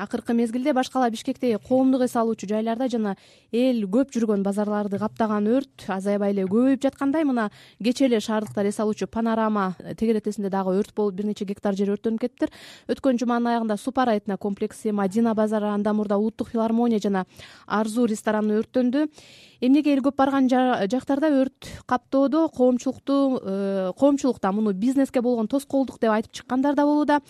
акыркы мезгилде башкала бишкектеги коомдук эс алуучу жайларда жана эл көп жүргөн базарларды каптаган өрт азайбай эле көбөйүп жаткандай. Мына кечээ эле шаардыктар эс алуучу панорама тегеретесинде дагы өрт болуп бир нече гектар жер өрттөнүп кетиптир. Өткөн жуманын аягында супара этно комплекси мадина базары андан мурда улуттук филармония жана арзуу рестораны өрттөндү. Эмнеге эл көп барган жактарда өрт каптоодо коомчулукту э, коомчулукта муну бизнеске болгон тоскоолдук деп айтып чыккандар да болууда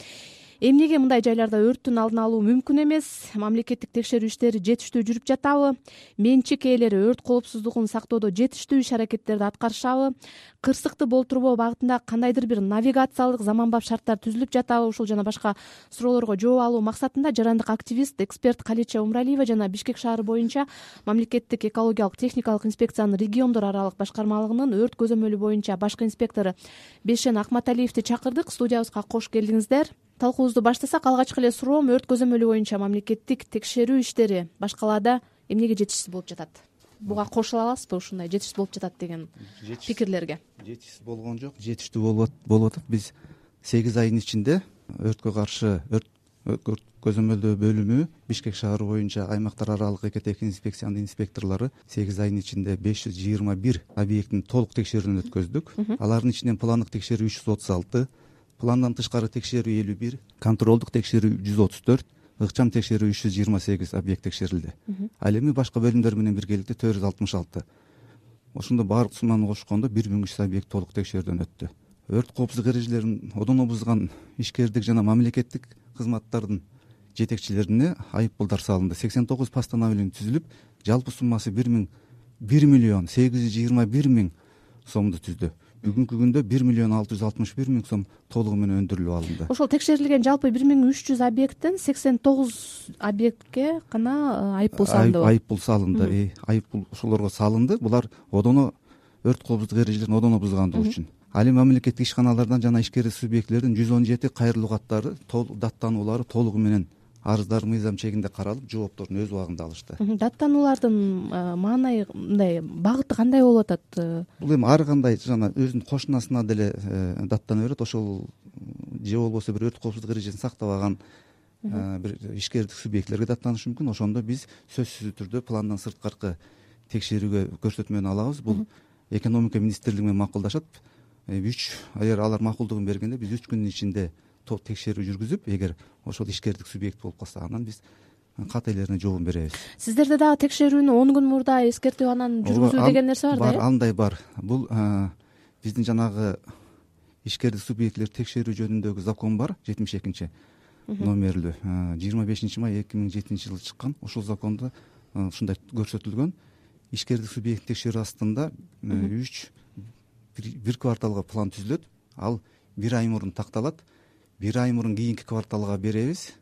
эмнеге мындай жайларда өрттүн алдын алуу мүмкүн эмес? Мамлекеттик текшерүү иштери жетиштүү жүрүп жатабы? Менчик ээлери өрт коопсуздугун сактоодо жетиштүү иш аракеттерди аткарышабы? Кырсыкты болтурбоо багытында кандайдыр бир навигациялык заманбап шарттар түзүлүп жатабы? Ушул жана башка суроолорго жооп алуу максатында жарандык активист эксперт калеча умралиева жана бишкек шаары боюнча мамлекеттик экологиялык техникалык инспекциянын региондор аралык башкармалыгынын өрт көзөмөлү боюнча башкы инспектору бешен акматалиевди чакырдык. Студиябызга кош келдиңиздер талкуубузду баштасак алгачкы эле суроом өрт көзөмөлү боюнча мамлекеттик текшерүү иштери башкалада эмнеге жетишсиз болуп жатат? Буга кошула аласызбы ушундай жетишсиз болуп жатат деген пикирлерге? Жетишсиз болгон жок. Жетиштүү болуп атат. Биз сегиз айдын ичинде өрткө каршы өрт көзөмөлдөө бөлүмү бишкек шаары боюнча аймактар аралык экотех инспекциянын инспекторлору сегиз айдын ичинде беш жүз жыйырма бир объектин толук текшерүүнүн өткөздүк. Алардын ичинен пландык текшерүү үч жүз отуз алты пландан тышкары текшерүү элүү бир контролдук текшерүү жүз отуз төрт ыкчам текшерүү үч жүз жыйырма сегиз объект текшерилди. Ал эми башка бөлүмдөр менен биргеликте төрт жүз алтымыш алты. Ошондо баардык сумманы кошкондо бир миң үч жүз объект толук текшерүүдөн өттү. Өрт коопсуздук эрежелерин одоно бузган ишкердик жана мамлекеттик кызматтардын жетекчилерине айып пулдар салынды. Сексен тогуз постановление түзүлүп жалпы суммасы бир миң бир миллион сегиз жүз жыйырма бир миң сомду түздү бүгүнкү күндө бир миллион алты жүз алтымыш бир миң сом толугу менен өндүрүлүп алынды. Ошол текшерилген жалпы бир миң үч жүз объекттен сексен тогуз объектке гана э, айып пул салындыбы айып пул салынды э, айып пул ошолорго салынды. Булар одоно өрт коопсуздук эрежелерин одоно бузгандыгы үчүн. Ал эми мамлекеттик ишканалардан жана ишкерлик субъектилердин жүз он жети кайрылуу каттары даттануулары толугу менен арыздар мыйзам чегинде каралып жоопторун өз убагында алышты. Даттануулардын э, маанайы мындай багыты кандай болуп атат э? бул эми ар кандай жана өзүнүн кошунасына деле э, даттана берет ошол же болбосо бир өрт коопсуздук эрежесин сактабаган бир ишкердик субъектилерге даттанышы мүмкүн. Ошондо биз сөзсүз түрдө пландан сырткаркы текшерүүгө көрсөтмөнү алабыз. Бул экономика министрлиги менен макулдашат үч эгер алар макулдугун бергенде биз үч күндүн ичинде текшерүү жүргүзүп эгер ошол ишкердик субъект болуп калса анан биз кат элерине жообун беребиз. Сиздерде дагы текшерүүнү он күн мурда эскертип анан жүргүзүү деген нерсе барда бар андай бар. Бул биздин жанагы ишкердик субъектилерди текшерүү жөнүндөгү закон бар жетимиш экинчи номерлүү. Жыйырма бешинчи май эки миң жетинчи жылы чыккан ушул закондо ушундай көрсөтүлгөн ишкердик субъектин текшерүү астында үч бир кварталга план түзүлөт. Ал бир ай мурун такталат бир ай мурун кийинки кварталга беребиз.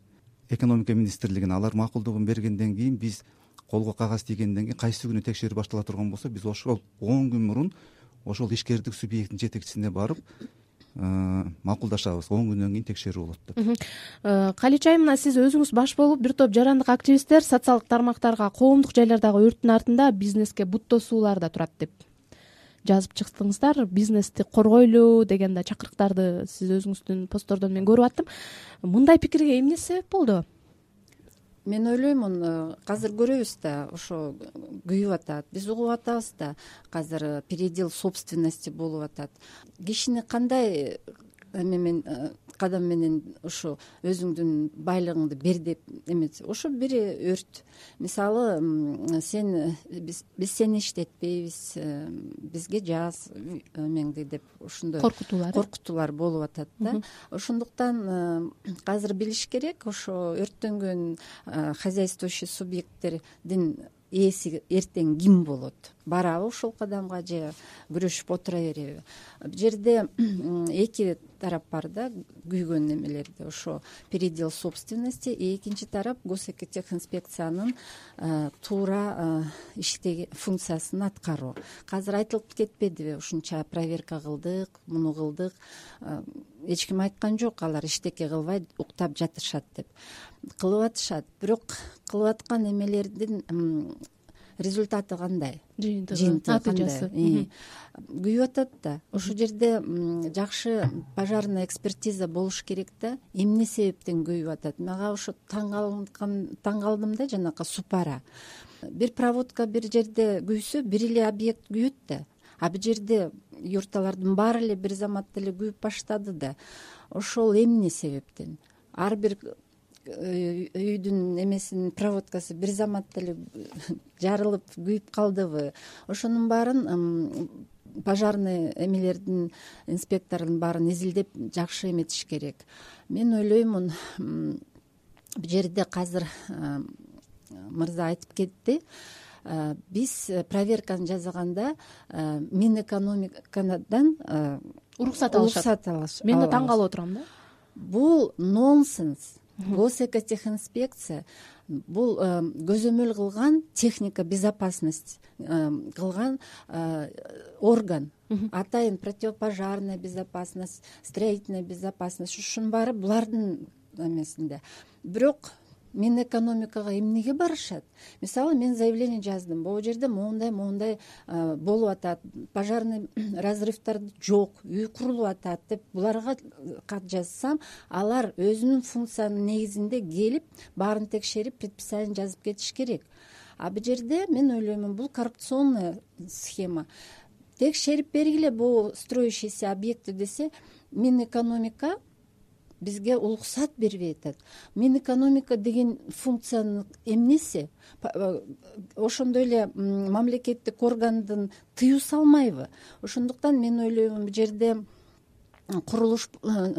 Экономика министрлигине алар макулдугун бергенден кийин биз колго кагаз тийгенден кийин кайсы күнү текшерүү баштала турган болсо биз ошол он күн мурун ошол ишкердик субъекттин жетекчисине барып э, макулдашабыз. Он күндөн кийин текшерүү болот деп. Э, калеча айым мына сиз өзүңүз баш болуп бир топ жарандык активисттер социалдык тармактарга коомдук жайлардагы өрттүн артында бизнеске бут тосуулар да турат деп жазып чыктыңыздар бизнести коргойлу деген да чакырыктарды сиз өзүңүздүн посттордон мен көрүп аттым. Мындай пикирге эмне себеп болду? Мен ойлоймун э, азыр көрөбүз да ошо күйүп атат биз угуп атабыз да азыр передел собственности болуп атат. Кишини кандай э, кадам менен ушу өзүңдүн байлыгыңды бер деп эметсе ошо бири өрт. Мисалы сен биз сени иштетпейбиз э, бизге жаз эмеңди деп ушундай коркутуулар коркутуулар болуп атат да. Ошондуктан э, азыр билиш керек ошо өрттөнгөн хозяйствующий субъекттердин ээси эртең ким болот барабы ушул кадамга же күрөшүп отура береби жерде эки тарап бар да күйгөн эмелерде ошо передел собственности экинчи тарап гос экотех инспекциянын э, туура э, иштеги функциясын аткаруу. Азыр айтылып кетпедиби ушунча проверка кылдык муну кылдык. Э, эч ким айткан жок алар иштеке кылбай уктап жатышат деп. Кылып атышат. Бирок кылып аткан эмелердин результаты кандай? Жыйынтыгы жыйынтыгы натыйжасы. күйүп атат да. Ошол жерде жакшы пожарный экспертиза болуш керек да. Эмне себептен күйүп атат? Мага ошо таң калдым да жанакы супара. Бир проводка бир жерде күйсө бир эле объект күйөт да. А бул жерде юрталардын баары эле бир заматта эле күйүп баштады да. Ошол эмне себептен? Ар бир үйдүн эмесинин проводкасы бир заматта эле жарылып күйүп калдыбы. Ошонун баарын пожарный эмелердин инспектордун баарын изилдеп жакшы эметиш керек. Мен ойлоймун бул жерде казыр мырза айтып кетти. Э, биз э, проверканы жасаганда э, мин экономикадан уруксат алышат. уруксат алышат мен да таң калып отурам да. Бул нонсенс госэкотехинспекция бул көзөмөл кылган техника безопасность кылган орган. Атайын противопожарная безопасность строительная безопасность. Ушунун баары булардын эмесинде. Бирок мин экономикага эмнеге барышат? Мисалы мен заявление жаздым. Могу жерде моундай моундай болуп атат. Пожарный разрывдар жок үй курулуп атат деп буларга кат жазсам алар өзүнүн функциянын негизинде келип баарын текшерип предписание жазып кетиш керек. А бул жерде мен ойлоймун бул коррупционный схема. Текшерип бергиле могу строящийся объектти десе мин экономика бизге уруксат бербей атат мин экономика деген функциянын эмнеси? Э, ошондой эле мамлекеттик органдын тыюу салмайбы? Ошондуктан мен ойлоймун бул жерде курулуш э,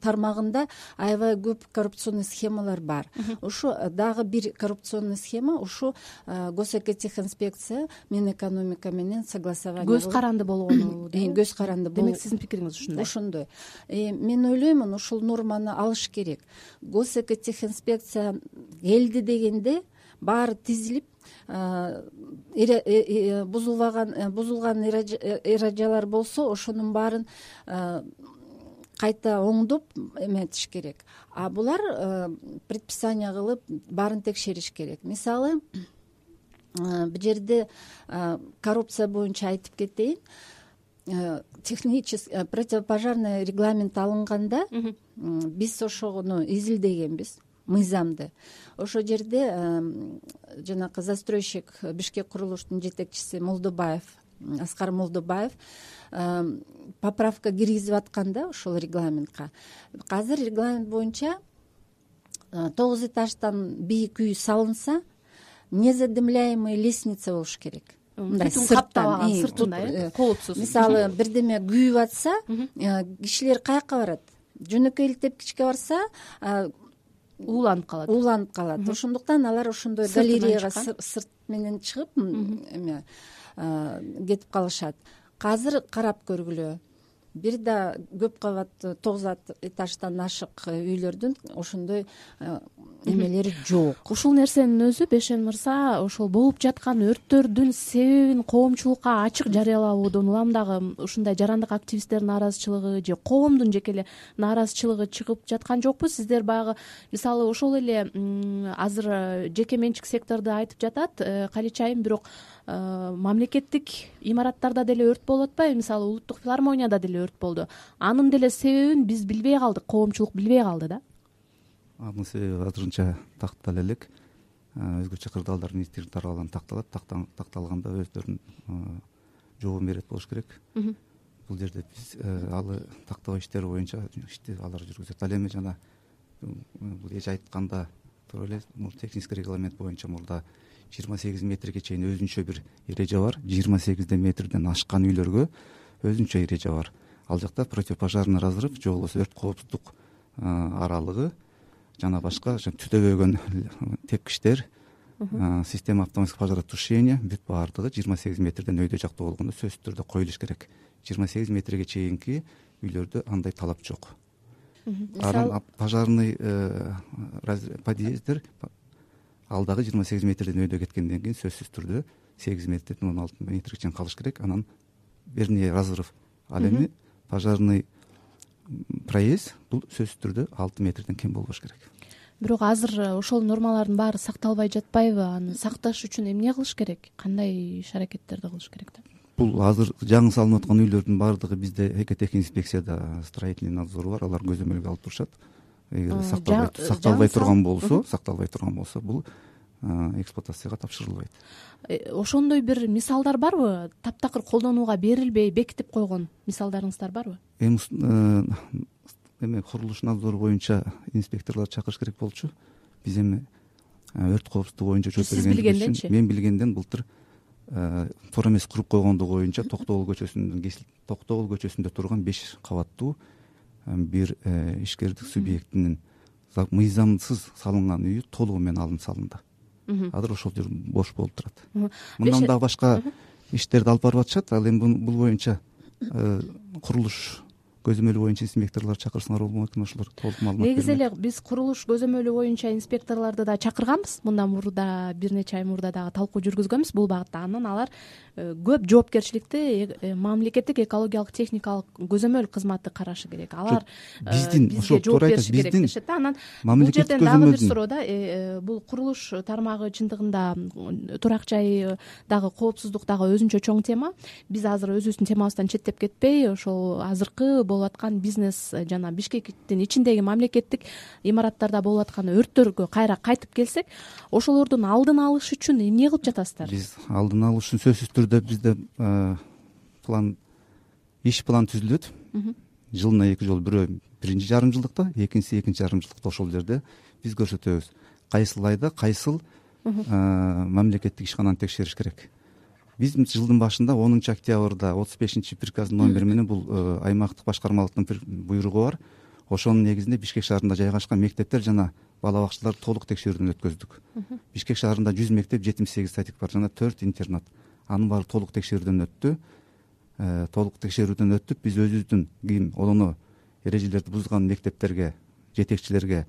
тармагында аябай көп коррупционный схемалар бар. Ушу э, дагы бир коррупционный схема ушу э, госэкотехинспекция мин экономика менен согласование көз каранды болгону э, көз каранды демек сиздин пикириңиз ушундай. ошондой мен ойлоймун ушул норманы алыш керек. Госэкотехинспекция келди дегенде баары тизилип бузулбаган бузулган эрежалар болсо ошонун баарын кайта оңдоп эметиш керек. А булар э, предписание кылып баарын текшериш керек. Мисалы э, бул жерде э, коррупция боюнча айтып кетейин. Технический противопожарный регламент алынганда биз ошону изилдегенбиз мыйзамды. Ошол жерде жанакы застройщик бишкек курулуштун жетекчиси молдобаев аскар молдобаев поправка киргизип аткан да ошол регламентка. Азыр регламент боюнча э, тогуз этаждан бийик үй салынса незадымляемый лестница болуш керек. Мындай сырттан сыртында э коопсуз мисалы бирдеме күйүп атса э, кишилер каяка барат? Жөнөкөй эле тепкичке барса ууланып калат. ууланып калат. Ошондуктан алар ошондой галереяга сырт менен чыгып эме кетип калышат. Азыр карап көргүлө бир да көп кабаттуу тогуз этаждан ашык үйлөрдүн ошондой эмелери жок. Ушул нерсенин өзү бешен мырза ошол болуп жаткан өрттөрдүн себебин коомчулукка ачык жарыялабоодон улам дагы ушундай жарандык активисттердин нааразычылыгы же коомдун жеке эле нааразычылыгы чыгып жаткан жокпу. Сиздер баягы мисалы ошол эле азыр э, жеке менчик секторду айтып жатат э, калече айым бирок мамлекеттик имараттарда деле өрт болуп атпайбы. Мисалы улуттук филармонияда деле өрт болду. Анын деле себебин биз билбей калдык коомчулук билбей калды да. Анын себеби азырынча тактала элек. Өзгөчө кырдаалдар министрлик тарабынан такталат. Такталганда өздөрүн жообун берет болуш керек. Бул жерде биз э, алы тактоо иштери боюнча ишти алар жүргүзөт. Ал эми жана бул эже айтканда туура эле технический регламент боюнча мурда жыйырма сегиз метрге чейин өзүнчө бир эреже бар. жыйырма сегизден метрден ашкан үйлөргө өзүнчө эреже бар. Ал жакта противопожарный разрыв же болбосо өрт коопсуздук аралыгы жана башка түтөбөгөн тепкичтер система автоматического пожаротушения бүт баардыгы жыйырма сегиз метрден өйдө жакта болгондо сөзсүз түрдө коюлуш керек. жыйырма сегиз метрге чейинки үйлөрдө андай талап жок. Анан пожарный э, подъезддер ал дагы жыйырма сегиз метрден өйдө кеткенден кийин сөзсүз түрдө сегиз метрден он алты метрге чейин калыш керек. Анан вернее разрыв ал эми пожарный проезд бул сөзсүз түрдө алты метрден кем болбош керек. Бирок азыр ошол нормалардын баары сакталбай жатпайбы аны сакташ үчүн эмне кылыш керек? Кандай иш аракеттерди кылыш керек да? Бул азыр жаңы салынып аткан үйлөрдүн баардыгы бизде экотехинспекцияда строительный надзор бар. Алар көзөмөлгө алып турушат эгер сакталбай турган болсо сакталбай турган болсо бул эксплуатацияга тапшырылбайт. Э, ошондой бир мисалдар барбы? Таптакыр колдонууга берилбей бекитип койгон мисалдарыңыздар барбы? Эми э, эме курулуш надзору боюнча инспекторлорду чакырыш керек болчу. Биз эми э, өрт коопсуздугу боюнча жооп сиз билгенденчи мен билгенден былтыр туура эмес куруп койгондугу боюнча токтогул көчөсүнүн токтогул көчөсүндө турган беш кабаттуу бир ишкердик субъектинин мыйзамсыз салынган үйү толугу менен алынып салынды. Азыр ошол жер бош болуп турат. Мындан дагы башка иштерди алып барып атышат ал эми бул боюнча э, курулуш көзөмөлү боюнча инспекторлорду чакырсаңар болмок экен ошолор толук маалымат негизи эле биз курулуш көзөмөлү боюнча инспекторлорду да чакырганбыз. Мындан мурда бир нече ай мурда дагы талкуу жүргүзгөнбүз. Бул багытта анан алар э, көп жоопкерчиликти э, мамлекеттик экологиялык техникалык көзөмөл кызматы карашы керек. Алар э, биздин керек дешет да. Анан бул жерден дагы бир суроо да бул курулуш тармагы чындыгында турак жай дагы коопсуздук дагы өзүнчө чоң тема. Биз азыр өзүбүздүн темабыздан четтеп кетпей ошол азыркы болуп аткан бизнес жана бишкектин ичиндеги мамлекеттик имараттарда болуп аткан өрттөргө кайра кайтып келсек ошолордун алдын алыш үчүн эмне кылып жатасыздар? Биз алдын алыш үчүн сөзсүз түрдө бизде план иш план түзүлөт. Жылына эки жолу бирөө биринчи жарым жылдыкта экинчиси экинчи жарым жылдыкта ошол жерде биз көрсөтөбүз. Кайсыл айда кайсыл мамлекеттик ишкананы текшериш керек биз жылдын башында онунчу октябрда отуз бешинчи приказдын номери менен бул э, аймактык башкармалыктын буйругу бар. Ошонун негизинде бишкек шаарында жайгашкан мектептер жана бала бакчаларды толук текшерүүдөн өткөздүк. Бишкек шаарында жүз мектеп жетимиш сегиз садик бар жана төрт интернат. Анын баары толук текшерүүдөн өттү. Э, толук текшерүүдөн өтүп биз өзүбүздүн ким одоно эрежелерди бузган мектептерге жетекчилерге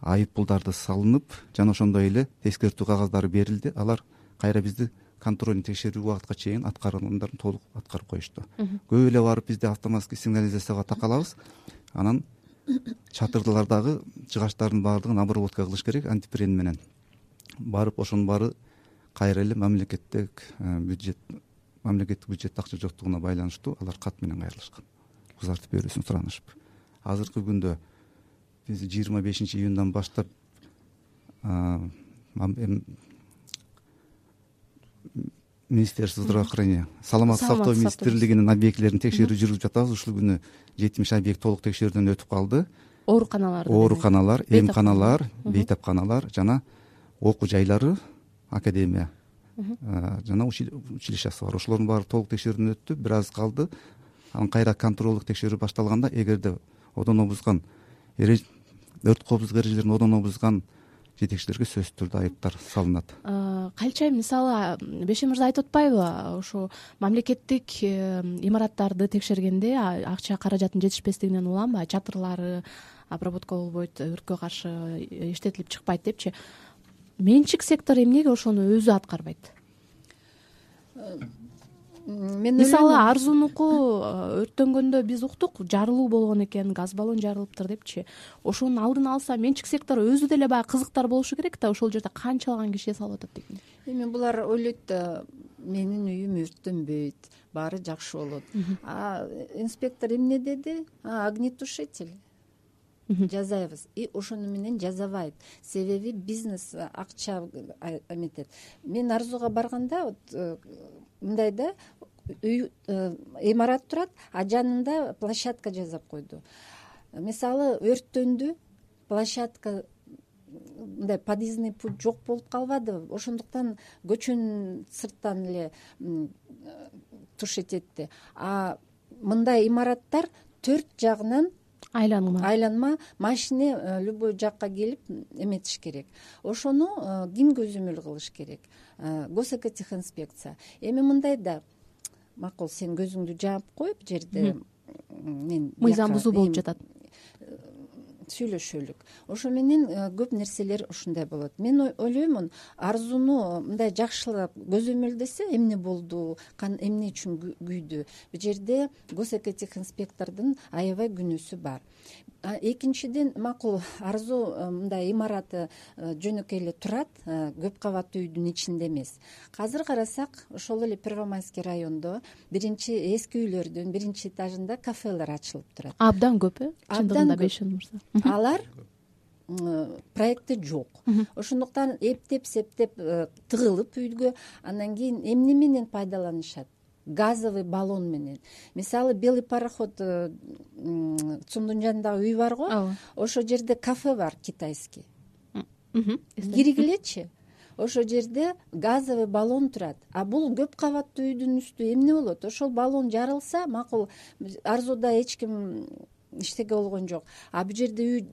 айып пулдарды салынып жана ошондой эле эскертүү кагаздары берилди. Алар кайра бизди контрольный текшерүү убакытка чейин аткарымдарын толук аткарып коюшту. Көп эле барып бизде автоматский сигнализацияга такалабыз анан чатырлардагы жыгачтардын баардыгын обработка кылыш керек антипрен менен. Барып ошонун баары кайра эле мамлекеттик э, бюджет мамлекеттик бюджетте акча жоктугуна байланыштуу алар кат менен кайрылышкан. Узартып берүүсүн суранышып. Азыркы күндө биз жыйырма бешинчи июндан баштап министерство здравоохранения. Саламаттык сактоо министрлигинин объектилерин текшерүү жүргүзүп жатабыз. Ушул күнү жетимиш объект толук текшерүүдөн өтүп калды. Ооруканалар ооруканалар эмканалар бейтапканалар жана окуу жайлары академия жана училищасы бар. Ошолордун баары толук текшерүүдөн өттү бир аз калды. Анан кайра контролдук текшерүү башталганда эгерде одоно бузган өрт коопсуздук эрежелерин одоно бузган жетекчилерге сөзсүз түрдө айыптар салынат. Кайча мисалы бешен мырза айтып атпайбы ошо мамлекеттик э, имараттарды текшергенде акча каражаттын жетишпестигинен уланбы чатырлары обработка болбойт өрткө каршы иштетилип чыкпайт депчи. Менчик сектор эмнеге ошону өзү аткарбайт мен мисалы арзунуку э, өрттөнгөндө биз уктук жарылуу болгон экен газ баллон жарылыптыр депчи. Ошонун алдын алса менчик сектор өзү деле баягы кызыктар болушу керек да ошол жерде канчалаган киши эс алып атат экен эми булар ойлойт да менин үйүм өрттөнбөйт баары жакшы болот. А инспектор эмне деди? Огнетушитель жасайбыз и ошону менен жасабайт себеби бизнес акча эметет мен арзуга барганда вот э, мындай да үй э, имарат турат а жанында площадка жасап койду. Мисалы өрттөндү площадка мындай подъездный путь жок болуп калбадыбы ошондуктан көчөнүн сырттан эле тушить этти а мындай имараттар төрт жагынан айланма. Айланма машине э, любой жакка келип эметиш керек. Ошону э, ким көзөмөл кылыш керек? Госэкотехинспекция. Эми мындай да макул сен көзүңдү жаап бул жерде мен мыйзам бузуу болуп жатат сүйлөшөлүк. Ошо менен э, көп нерселер ушундай болот. Мен ойлоймун арзууну мындай жакшылап көзөмөлдөсө эмне болду эмне үчүн күйдү бул жерде госэкотехинспектордун аябай күнөөсү бар экинчиден макул арзуу мындай имараты жөнөкөй эле турат көп кабаттуу үйдүн ичинде эмес. Азыр карасак ошол эле первомайский райондо биринчи эски үйлөрдүн биринчи этажында кафелер ачылып турат. Абдан көп э? Абдан чындыгында бейшен мырза алар проекти жок. Ошондуктан эптеп септеп тыгылып үйгө анан кийин эмне менен пайдаланышат газовый баллон менен. Мисалы белый пароход цумдун жанындагы үй барго ооба ошол жерде кафе бар китайский. Киргилечи. Ошол жерде газовый баллон турат. А бул көп кабаттуу үйдүн үстү эмне болот? Ошол баллон жарылса макул арзууда эч ким иштеге болгон жок. А бул жерде үй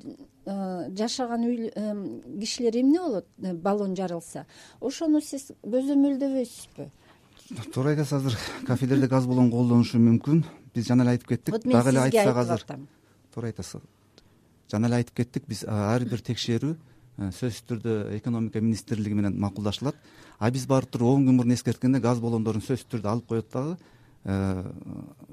жашаган үй кишилер эмне болот баллон жарылса? Ошону сиз көзөмөлдөбөйсүзбү туура айтасыз азыр кафелерде газ баллон колдонушу мүмкүн. Биз жана эле айтып кеттик. Мен дагы эле айтсак азыр. туура айтасыз. Жана эле айтып кеттик. Биз ар бир текшерүү сөзсүз түрдө экономика министрлиги менен макулдашылат. А биз барып туруп он күн мурун эскерткенде газ баллондорун сөзсүз түрдө алып коет дагы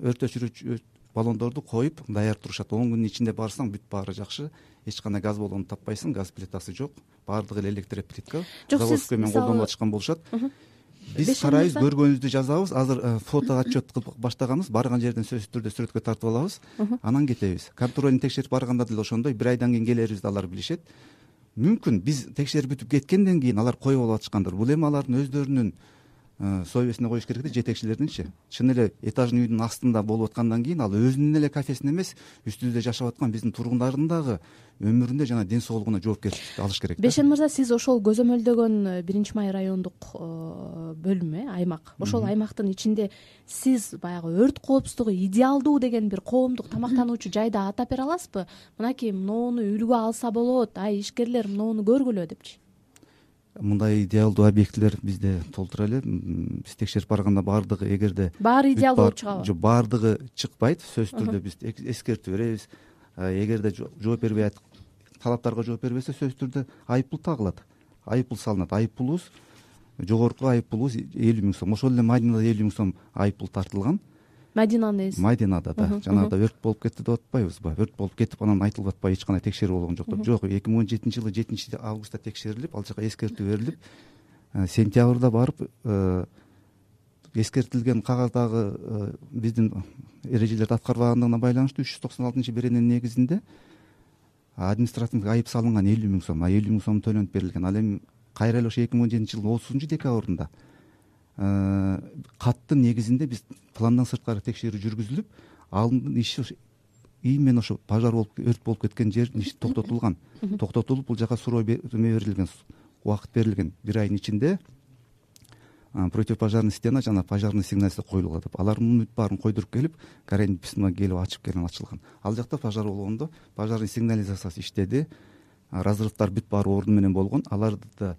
өрт өчүрүүчү баллондорду коюп даяр турушат. Он күндүн ичинде барсаң бүт баары жакшы. Эч кандай газ баллонду таппайсың газ плитасы жок. Баардыгы эле электроплитка жок сиз заводской менен колдонуп атышкан болушат биз карайбыз көргөнүбүздү жазабыз. Азыр э, фото отчет кылып баштаганбыз. Барган жерден сөзсүз түрдө сүрөткө тартып алабыз. Анан кетебиз. Контрольный текшерип барганда деле ошондой. Бир айдан кийин келерибизди алар билишет. Мүмкүн биз текшерип бүтүп кеткенден кийин алар коюп алып атышкандыр. Бул эми алардын өздөрүнүн совестине коюш керек да жетекчилердинчи. Чын эле этажный үйдүн астында болуп аткандан кийин ал өзүнүн эле кафесин эмес үстүбүздө жашап аткан биздин тургундардын дагы өмүрүндө жана ден соолугуна жоопкерчиликти алыш керек да. Бешен мырза сиз ошол көзөмөлдөгөн э, биринчи май райондук э, бөлүм э аймак. Ошол аймактын ичинде сиз баягы өрт коопсуздугу идеалдуу деген бир коомдук тамактануучу жайды атап бере аласызбы? Мынакей монуну үлгү алса болот ай ишкерлер монуну көргүлө депчи мындай идеалдуу объектилер бизде толтура эле. Биз текшерип барганда баардыгы эгерде баары идеалдуу болуп чыгабы. жок баардыгы чыкпайт сөзсүз түрдө биз эскертүү беребиз. Эгерде жо- жооп бербей талаптарга жооп бербесе сөзсүз түрдө айып пул тагылат. Айып пул салынат. Айып пулубуз жогорку айып пулубуз элүү миң сом. Ошол эле мадинада элүү миң сом айып пул тартылган мадинанын ээси мадинада да. Мгм, жанагыда өрт болуп кетти деп атпайбызбы өрт болуп кетип анан айтылып атпайбы эч кандай текшерүү болгон жок деп жок эки миң он жетинчи жылы жетинчи августта текшерилип ал жака эскертүү берилип э, сентябрда барып эскертилген кагаздагы э, биздин эрежелерди аткарбагандыгына байланыштуу үч жүз токсон алтынчы берененин негизинде административдик айып салынган элүү миң сом а элүү миң сом төлөнүп берилген. Ал эми кайра эле ошо эки миң он жетинчи жылдын отузунчу декабрында каттын негизинде биз пландан сырткары текшерүү жүргүзүлүп алдын иши именно ошо пожар болуп өрт болуп кеткен жердин иши токтотулган. Токтотулуп бул жака суроо эме берилген убакыт берилген. Бир айдын ичинде противопожарный стена жана пожарный сигнализация коюлула деп. Алар мунун бүт баарын койдуруп келип горение письма келип ачып келген ачылган. Ал жакта пожар болгондо пожарный сигнализациясы иштеди. А, разрывдар бүт баары ордуну менен болгон. Аларды да э,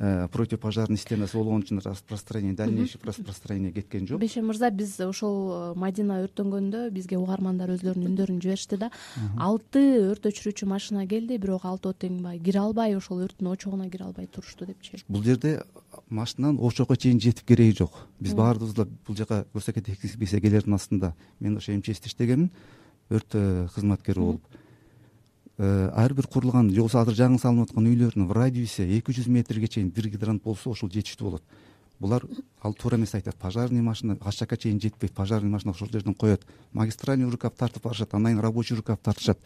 противопожарный стенасы болгон үчүн распространение дальнейший распространение кеткен жок бешен мырза биз ошол э, мадина өрттөнгөндө бизге угармандар өздөрүнүн үндөрүн жиберишти да алты өрт өчүрүүчү машина келди бирок алтоо тең кире албай ошол өрттүн очогуна кире албай турушту депчи бул жерде машинанын очокко чейин жетип кереги жок биз баарыбыз да бул жака көрсөтке инспекциялердин астында мен ошо мчсте иштегемин өрт э, кызматкери болуп Э, ар бир курулган же болбосо азыр жаңы салынып аткан үйлөрдүн в радиусе эки жүз метрге чейин бир гидрант болсо ошол жетиштүү болот булар ал туура эмес айтат. Пожарный машина ал жака чейин жетпейт пожарный машина ошол жерден коет. Магистральный рукав тартып барышат андан кийин рабочий рукав тартышат.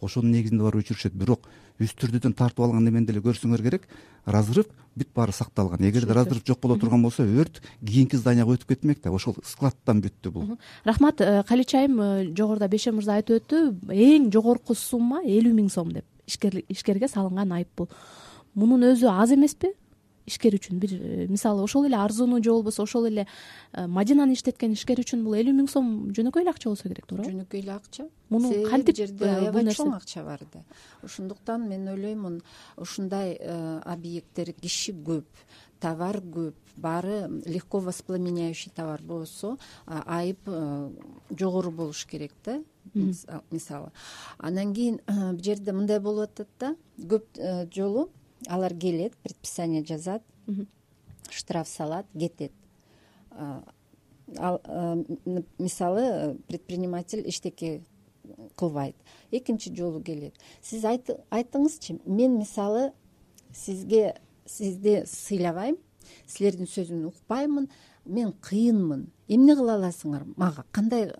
Ошонун негизинде барып өчүрүшөт. Бирок үстүрдүүдөн тартып алган эмени деле көрсөңөр керек. Разрыв бүт баары сакталган. Эгерде разрыв жок боло турган болсо өрт кийинки зданияга өтүп кетмек да ошол складтан бүттү бул. Рахмат э, калич айым э, жогоруда бешен мырза айтып өттү. Эң жогорку сумма элүү миң сом деп ишкерге салынган айып пул мунун өзү аз эмеспи ишкер үчүн. Бир э, мисалы ошол эле арзууну же болбосо ошол эле э, мадинаны иштеткен ишкер үчүн бул элүү миң сом жөнөкөй эле акча болсо керек туурабы? Жөнөкөй эле акча Муну кантип, бул жерде э, бул аябай нерсе- чоң акча бар да. Ошондуктан мен ойлоймун ушундай объекттер киши көп товар көп баары легко воспламеняющий товар болсо айып жогору болуш керек да мисалы. Анан кийин бул жерде мындай болуп атат да көп жолу алар келет предписание жазат штраф салат кетет. Ал э, мисалы предприниматель эчтеке кылбайт. Экинчи жолу келет. Сиз айтыңызчы мен мисалы сизге сизди сыйлабайм силердин сөзүн укпаймын мен кыйынмын. Эмне кыла аласыңар мага? Кандай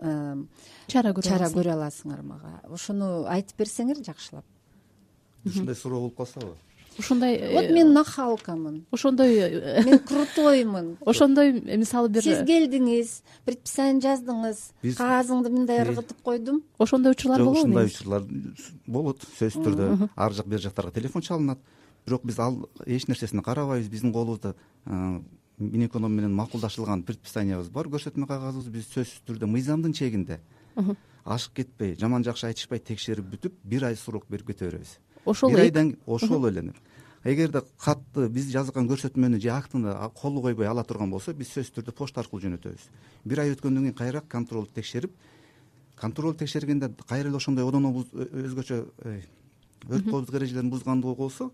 чара көрө чара көрө аласыңар мага? Ошону айтып берсеңер жакшылап. Ушундай суроо болуп калсабы ушундай вот э, мен нахалкамын. ошондой э, мен крутоймун ошондой мисалы бир сиз келдиңиз предписание жаздыңыз биз- кагазыңды мындай ыргытып койдум. ошондой учурлар болобу ушундай учурлар болот сөзсүз түрдө. Ар жак бер жактарга телефон чалынат. Бирок биз ал эч нерсесине карабайбыз биздин колубузда минэконом менен макулдашылган предписаниябыз бар көрсөтмө кагазыбыз биз сөзсүз түрдө мыйзамдын чегинде. Ашык кетпей жаман жакшы айтышпай текшерип бүтүп бир ай срок берип кете беребиз ошол бир айдан ошол эле эгерде катты биз жазган көрсөтмөнү же актыны кол койбой ала турган болсо биз сөзсүз түрдө почта аркылуу жөнөтөбүз. Бир ай өткөндөн кийин кайра контролдук текшерип контролдук текшергенде кайра эле ошондой одоно өзгөчө өрт коопсуздук эрежелерин бузгандыгы болсо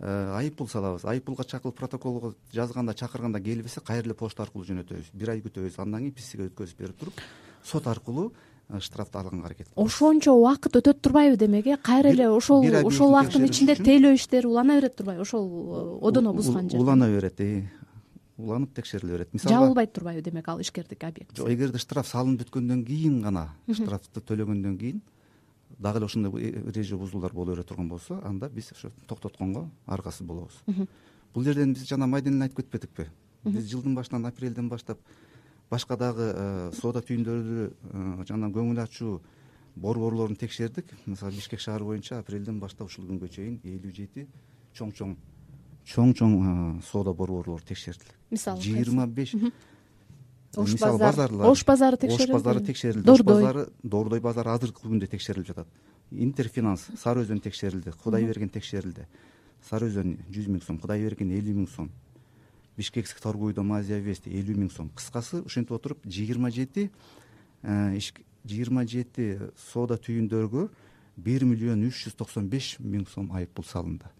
э, айып пул салабыз. Айып пулга чакырып протоколго жазганда чакырганда келбесе кайра эле почта аркылуу жөнөтөбүз. Бир ай күтөбүз. Андан кийин псиге өткөзүп берип туруп сот аркылуу э, штрафты алганга аракет кылабыз. Ошончо убакыт өтөт турбайбы демек э? Кайра эле ошол ошол убакыттын ичинде тейлөө иштери улана берет турбайбы ошол э, одоно бузган жерде улана берет уланып текшериле берет. Мисалга жабылбайт турбайбы демек ал ишкердик объект жок эгерде штраф салынып бүткөндөн кийин гана штрафты төлөгөндөн кийин дагы эле ошондой эреже бузуулар боло бере турган болсо анда биз ошо токтотконго аргасыз болобуз. Бул жерден биз жана майден эле айтып кетпедикпи биз жылдын башынан апрелден баштап башка дагы э, соода түйүндөрдү э, жана көңүл ачуу борборлорун текшердик. Мисалы бишкек шаары боюнча апрелден баштап ушул күнгө чейин элүү жети чоң чоң чоң чоң э, соода борборлору текшертилди мисалы жыйырма беш. Ош мисалы базар. базарлар ош базары текшерилди. ош базары текшерилди. Ош дордой. базары дордой базары азыркы күндө текшерилип жатат. Интерфинанс сары өзөн текшерилди. Кудайберген текшерилди. Сары өзөн жүз миң сом кудайберген элүү миң сом бишкекский торговый дом азия вест элүү миң сом. Кыскасы ушинтип отуруп жыйырма жети жыйырма жети соода түйүндөргө бир миллион үч жүз токсон беш миң сом айып пул салынды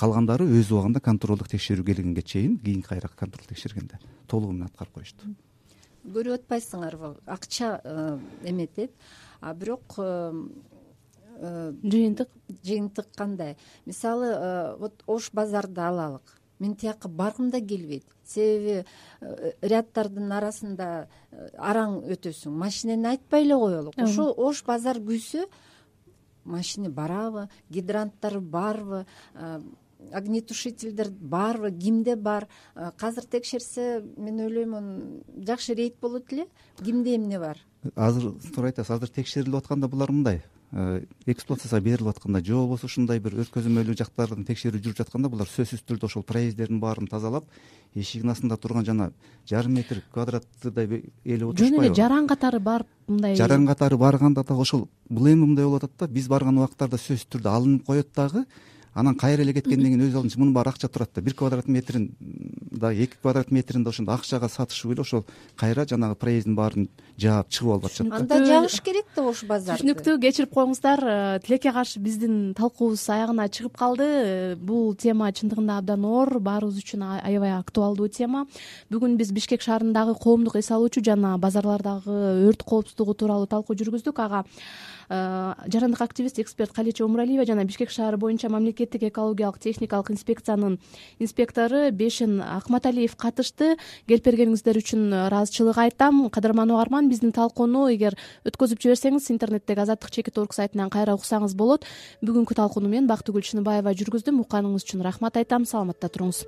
калгандары өз убагында контролдук текшерүү келгенге чейин кийин кайра контролдук текшергенде толугу менен аткарып коюшту. Көрүп атпайсыңарбы акча э, эметет. А бирок э, э, жыйынтык? жыйынтык кандай? Мисалы э, вот ош базарды алалык мен тияка баргым да келбейт. Себеби э, ряддардын арасында э, араң өтөсүң. Машинени айтпай эле коелук ошол ош базар күйсө машина барабы гидранттар барбы э, огнетушительдер барбы кимде бар. Казыр текшерсе мен ойлоймун жакшы рейд болот эле кимде эмне бар? Азыр туура айтасыз азыр текшерилип атканда булар мындай эксплуатацияга берилип атканда же болбосо ушундай бир өткөзмөлүү жактардын текшерүү жүрүп жатканда булар сөзсүз түрдө ошол проезддердин баарын тазалап эшигинин астында турган жана жарым метр квадраттыдай жөн отурушпайбы? эле жаран катары барып мындай жаран катары барганда дагы ошол бул эми мындай болуп атат да биз барган убактарда сөзсүз түрдө алынып коет дагы анан кайра эле кеткенден кийин өз алдынча мунун баары акча турат да. бир квадрат метрин да эки квадрат метрин да ошондо акчага сатышып эле ошол кайра жанагы проезддин баарын жаап чыгып алып атышат да. Анда жагыш керек да ош базарды. түшүнүктүү кечирип коюңуздар. Э, тилекке каршы биздин талкуубуз аягына чыгып калды. Э, бул тема чындыгында абдан оор баарыбыз үчүн аябай актуалдуу тема. Бүгүн биз бишкек шаарындагы коомдук эс алуучу жана базарлардагы өрт коопсуздугу тууралуу талкуу жүргүздүк. Ага жарандык активист эксперт калеча омуралиева жана бишкек шаары боюнча мамлекеттик экологиялык техникалык инспекциянын инспектору бешин акматалиев катышты. Келип бергениңиздер үчүн ыраазычылык айтам. Кадырман угарман биздин талкууну эгер өткөзүп жиберсеңиз интернеттеги азаттык чекит орг сайтынан кайра уксаңыз болот. Бүгүнкү талкууну мен бактыгүл чыныбаева жүргүздүм. Укканыңыз үчүн рахмат айтам. Саламатта туруңуз